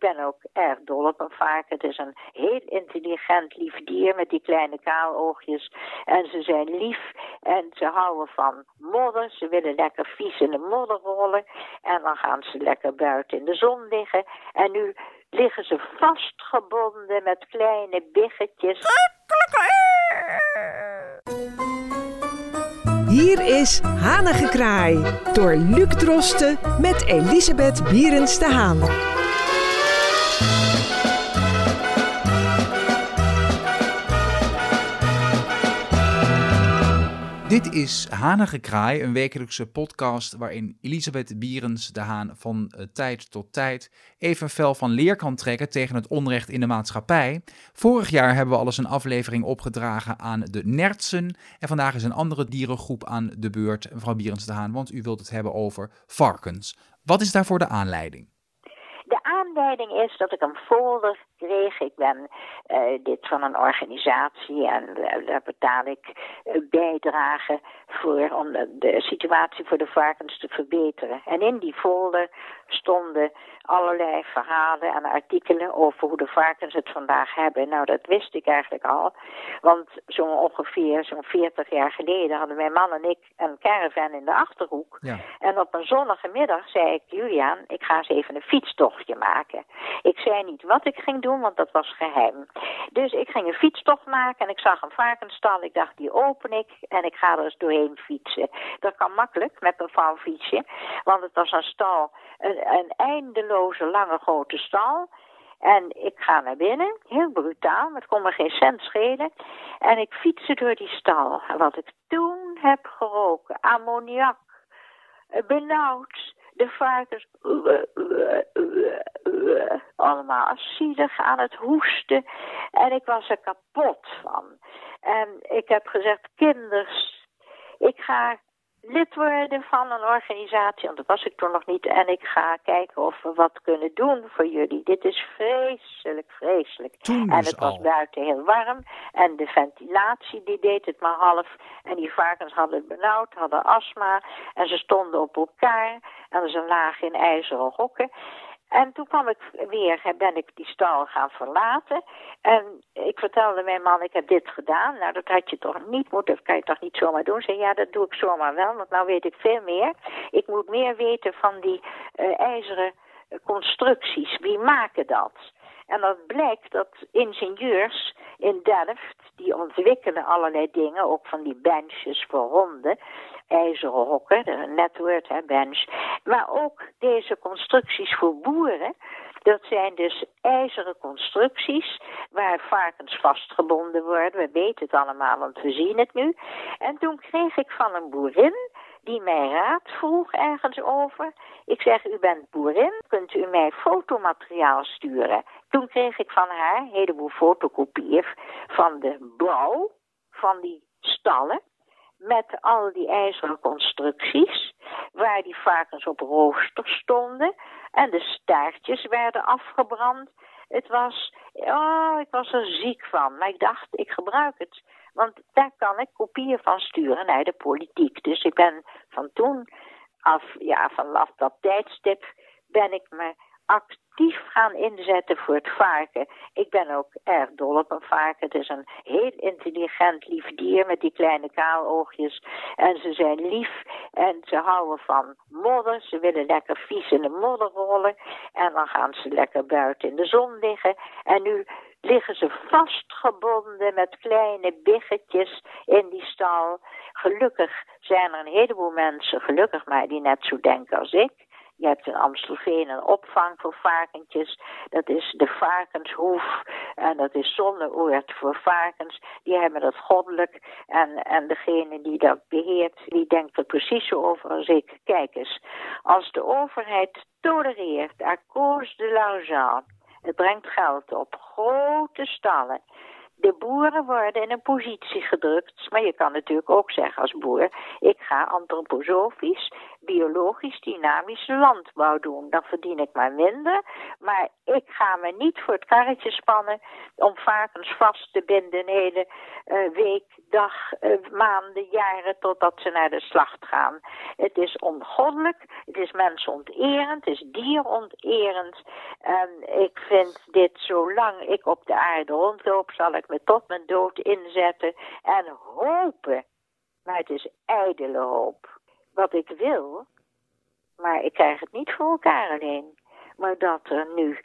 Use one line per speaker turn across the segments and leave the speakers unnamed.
ben ook erg dol op een varken. Het is een heel intelligent, lief dier met die kleine kaaloogjes. En ze zijn lief en ze houden van modder. Ze willen lekker vies in de modder rollen. En dan gaan ze lekker buiten in de zon liggen. En nu liggen ze vastgebonden met kleine biggetjes.
Hier is Hanengekraai door Luc Drosten met Elisabeth Bierens de Haan.
Dit is Hanengekraai, een wekelijkse podcast waarin Elisabeth Bierens de Haan van uh, tijd tot tijd even fel van leer kan trekken tegen het onrecht in de maatschappij. Vorig jaar hebben we al eens een aflevering opgedragen aan de nertsen en vandaag is een andere dierengroep aan de beurt, mevrouw Bierens de Haan, want u wilt het hebben over varkens. Wat is daarvoor de aanleiding?
Aanleiding is dat ik een folder kreeg. Ik ben uh, dit van een organisatie en uh, daar betaal ik uh, bijdragen voor om de, de, situatie voor de varkens te verbeteren. En in die folder stonden allerlei verhalen en artikelen over hoe de varkens het vandaag hebben. Nou, dat wist ik eigenlijk al. Want zo'n ongeveer zo'n 40 jaar geleden hadden mijn man en ik een caravan in de Achterhoek. Ja. En op een zonnige middag zei ik, Julian, ik ga eens even een fietstochtje maken. Ik zei niet wat ik ging doen, want dat was geheim. Dus ik ging een fietstocht maken en ik zag een varkensstal. Ik dacht, die open ik en ik ga er eens doorheen fietsen. Dat kan makkelijk met een vouwfietsje, want het was een stal, een, eindeloze lange grote stal. En ik ga naar binnen, heel brutaal, het kon me geen cent schelen. En ik fietste door die stal. Wat ik toen heb geroken, ammoniak, benauwd, de varkens allemaal zielig aan het hoesten. En ik was er kapot van. En ik heb gezegd, kinders, ik ga lid worden van een organisatie, want dat was ik toen nog niet. En ik ga kijken of we wat kunnen doen voor jullie. Dit is vreselijk, vreselijk.
Toen
en het was buiten heel warm. En de ventilatie die deed het maar half. En die varkens hadden het benauwd, hadden astma. En ze stonden op elkaar. En ze lagen in ijzeren hokken. En toen kwam ik weer, ben ik die stal gaan verlaten. En ik vertelde mijn man, ik heb dit gedaan. Nou, dat had je toch niet moeten, dat kan je toch niet zomaar doen? Zei, ja, dat doe ik zomaar wel, want nou weet ik veel meer. Ik moet meer weten van die uh, ijzeren constructies. Wie maken dat? En dat blijkt dat ingenieurs in Delft, die ontwikkelen allerlei dingen, ook van die benches voor honden, ijzeren hokken, net woord, hè, bench. Maar ook deze constructies voor boeren, dat zijn dus ijzeren constructies waar varkens vastgebonden worden. We weten het allemaal, want we zien het nu. En toen kreeg ik van een boerin die mij raad vroeg ergens over. Ik zeg, u bent boerin, kunt u mij fotomateriaal sturen? Toen kreeg ik van haar een heleboel fotokopieën van de bouw van die stallen met al die ijzeren constructies, waar die varkens op rooster stonden en de staartjes werden afgebrand. Het was, oh, ik was er ziek van, maar ik dacht, ik gebruik het. Want daar kan ik kopieën van sturen naar de politiek. Dus ik ben van toen af, ja, vanaf dat tijdstip ben ik me actief gaan inzetten voor het varken. Ik ben ook erg dol op een varken. Het is een heel intelligent, lief dier met die kleine kaaloogjes. En ze zijn lief en ze houden van modder. Ze willen lekker vies in de modder rollen. En dan gaan ze lekker buiten in de zon liggen. En nu liggen ze vastgebonden met kleine biggetjes in die stal. Gelukkig zijn er een heleboel mensen, gelukkig maar, die net zo denken als ik. Je hebt in Amstelveen een opvang voor varkentjes. Dat is de varkenshoef. En dat is zonneoord voor varkens. Die hebben dat goddelijk. En, en degene die dat beheert, die denkt er precies zo over als ik. Kijk eens, als de overheid tolereert, à de l'argent, het brengt geld op, grote stallen. De boeren worden in een positie gedrukt, maar je kan natuurlijk ook zeggen als boer, ik ga antroposofisch, biologisch, dynamisch landbouw doen. Dan verdien ik maar minder, maar ik ga me niet voor het karretje spannen om varkens vast te binden een hele uh, week, dag, uh, maanden, jaren totdat ze naar de slacht gaan. Het is ongoddelijk, het is mensonterend, het is dieronterend. En ik vind dit, zolang ik op de aarde rondloop, zal ik me tot mijn dood inzetten en hopen. Maar het is ijdele hoop. Wat ik wil, maar ik krijg het niet voor elkaar alleen. Maar dat er nu,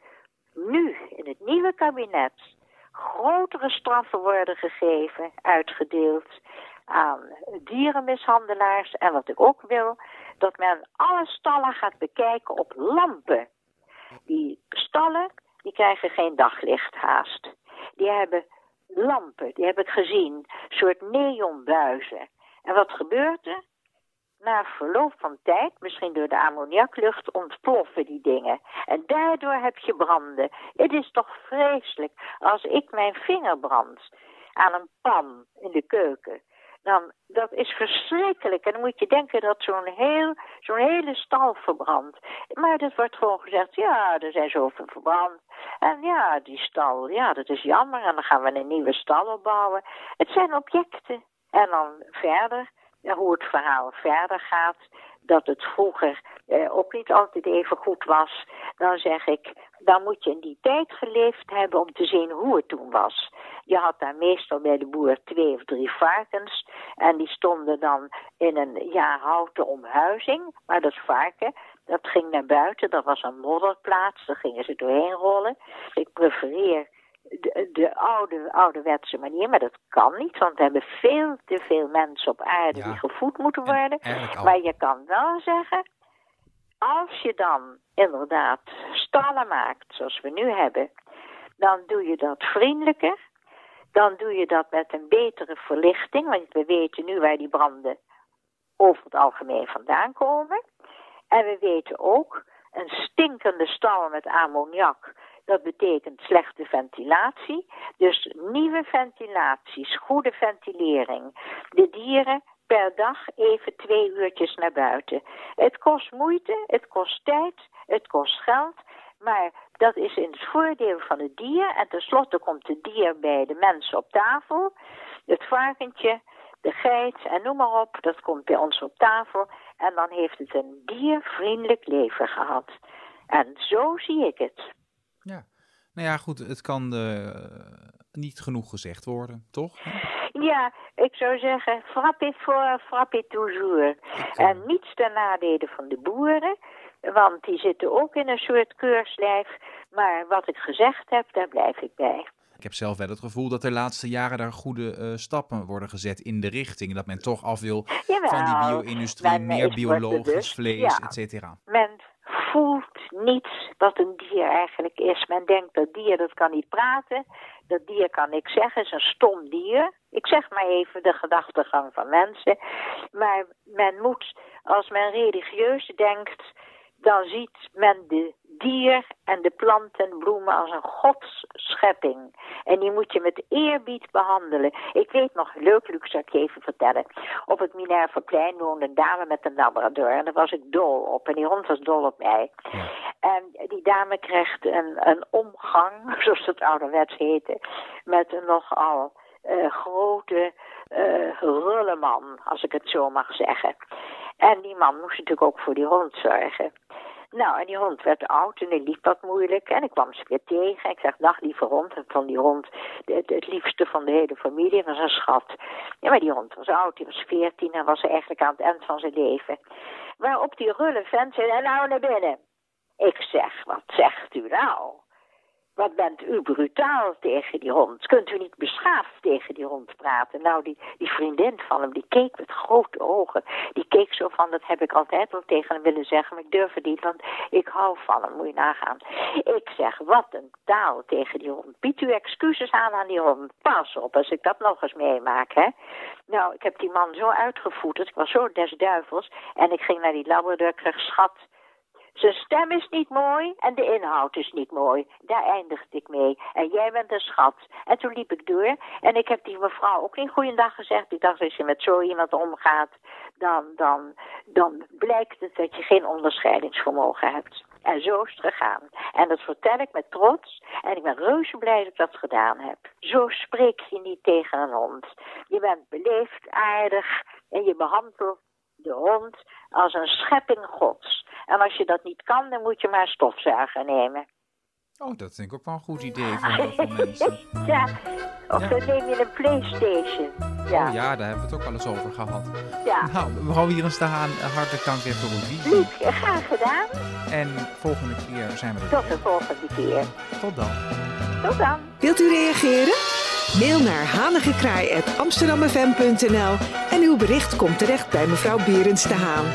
nu in het nieuwe kabinet grotere straffen worden gegeven, uitgedeeld aan dierenmishandelaars. En wat ik ook wil, dat men alle stallen gaat bekijken op lampen. Die stallen, die krijgen geen daglicht haast. Die hebben lampen, die heb ik gezien, soort neonbuizen. En wat gebeurt er? Na verloop van tijd, misschien door de ammoniaklucht, ontploffen die dingen. En daardoor heb je branden. Het is toch vreselijk als ik mijn vinger brand aan een pan in de keuken. Dan, dat is verschrikkelijk. En dan moet je denken dat zo'n heel, zo'n hele stal verbrandt. Maar dat wordt gewoon gezegd, ja, er zijn zoveel verbrand. En ja, die stal, ja, dat is jammer. En dan gaan we een nieuwe stal opbouwen. Het zijn objecten. En dan verder hoe het verhaal verder gaat, dat het vroeger eh, ook niet altijd even goed was, dan zeg ik, dan moet je in die tijd geleefd hebben om te zien hoe het toen was. Je had daar meestal bij de boer twee of drie varkens en die stonden dan in een ja, houten omhuizing, maar dat varken, dat ging naar buiten, dat was een modderplaats, daar gingen ze doorheen rollen. Ik prefereer de, de oude, ouderwetse manier, maar dat kan niet, want we hebben veel te veel mensen op aarde die gevoed moeten worden. Maar je kan wel zeggen, als je dan inderdaad stallen maakt, zoals we nu hebben, dan doe je dat vriendelijker. Dan doe je dat met een betere verlichting, want we weten nu waar die branden over het algemeen vandaan komen. En we weten ook, een stinkende stal met ammoniak, dat betekent slechte ventilatie. Dus nieuwe ventilaties, goede ventilering. De dieren per dag even twee uurtjes naar buiten. Het kost moeite, het kost tijd, het kost geld. Maar dat is in het voordeel van het dier. En tenslotte komt het dier bij de mensen op tafel. Het varkentje, de geit en noem maar op, dat komt bij ons op tafel. En dan heeft het een diervriendelijk leven gehad. En zo zie ik het.
Ja, nou ja, goed, het kan uh, niet genoeg gezegd worden, toch?
Ja, ik zou zeggen, frappe voor, frappe toujours. Uh... En niets ten nadele van de boeren, want die zitten ook in een soort keurslijf. Maar wat ik gezegd heb, daar blijf ik bij.
Ik heb zelf wel het gevoel dat de laatste jaren daar goede uh, stappen worden gezet in de richting. Dat men toch af wil Jawel, van die bio-industrie, meer biologisch dus, vlees, ja, et cetera.
Men voelt niets wat een dier eigenlijk is. Men denkt dat dier dat kan niet praten, dat dier kan niks zeggen, is een stom dier. Ik zeg maar even de gedachtegang van mensen. Maar men moet, als men religieus denkt, dan ziet men de dier en de planten en bloemen als een godsschepping. En die moet je met eerbied behandelen. Ik weet nog, leuk Luc, zal ik je even vertellen. Op het Minervaplein woonde een dame met een labrador. En daar was ik dol op. En die hond was dol op mij. En die dame kreeg een, een omgang, zoals het ouderwets heette, met een nogal uh, grote uh, rulleman, als ik het zo mag zeggen. En die man moest natuurlijk ook voor die hond zorgen. Nou, en die hond werd oud en die liep wat moeilijk. En ik kwam ze weer tegen. Ik zeg, dag lieve hond. En van die hond, het, liefste van de hele familie, was een schat. Ja, maar die hond was oud, die was veertien en was eigenlijk aan het eind van zijn leven. Waarop die rulle vent zei, nou naar binnen. Ik zeg, wat zegt u nou? Wat bent u brutaal tegen die hond? Kunt u niet beschaafd tegen die hond praten? Nou, die, die vriendin van hem, die keek met grote ogen. Die keek zo van, dat heb ik altijd al tegen hem willen zeggen, maar ik durf het niet, want ik hou van hem, moet je nagaan. Ik zeg, wat een taal tegen die hond. Biedt u excuses aan aan die hond. Pas op, als ik dat nog eens meemaak, hè. Nou, ik heb die man zo uitgevoerd, ik was zo des duivels. En ik ging naar die labrador, kreeg schat zijn stem is niet mooi en de inhoud is niet mooi. Daar eindigde ik mee. En jij bent een schat. En toen liep ik door. En ik heb die mevrouw ook niet goeiedag gezegd. Ik dacht, als je met zo iemand omgaat, dan, dan, dan blijkt het dat je geen onderscheidingsvermogen hebt. En zo is het gegaan. En dat vertel ik met trots. En ik ben reuze blij dat ik dat gedaan heb. Zo spreek je niet tegen een hond. Je bent beleefd, aardig en je behandelt de hond als een schepping gods. En als je dat niet kan, dan moet je maar een stofzuiger nemen.
Oh, dat vind ik ook wel een goed idee voor heel veel mensen.
ja, of
Ja.
dan neem je een Playstation. Ja,
Oh ja, daar hebben we het ook wel eens over gehad.
ja.
Nou, mevrouw Wierens de Haan, eh, hartelijk dank weer voor uw visie.
Lief, graag gedaan.
En volgende keer zijn we er
Tot de
weer.
volgende keer.
Tot dan.
Tot dan.
Wilt u reageren? Mail naar hanigekraai.amsterdammefm.nl en uw bericht komt terecht bij mevrouw Berends de Haan.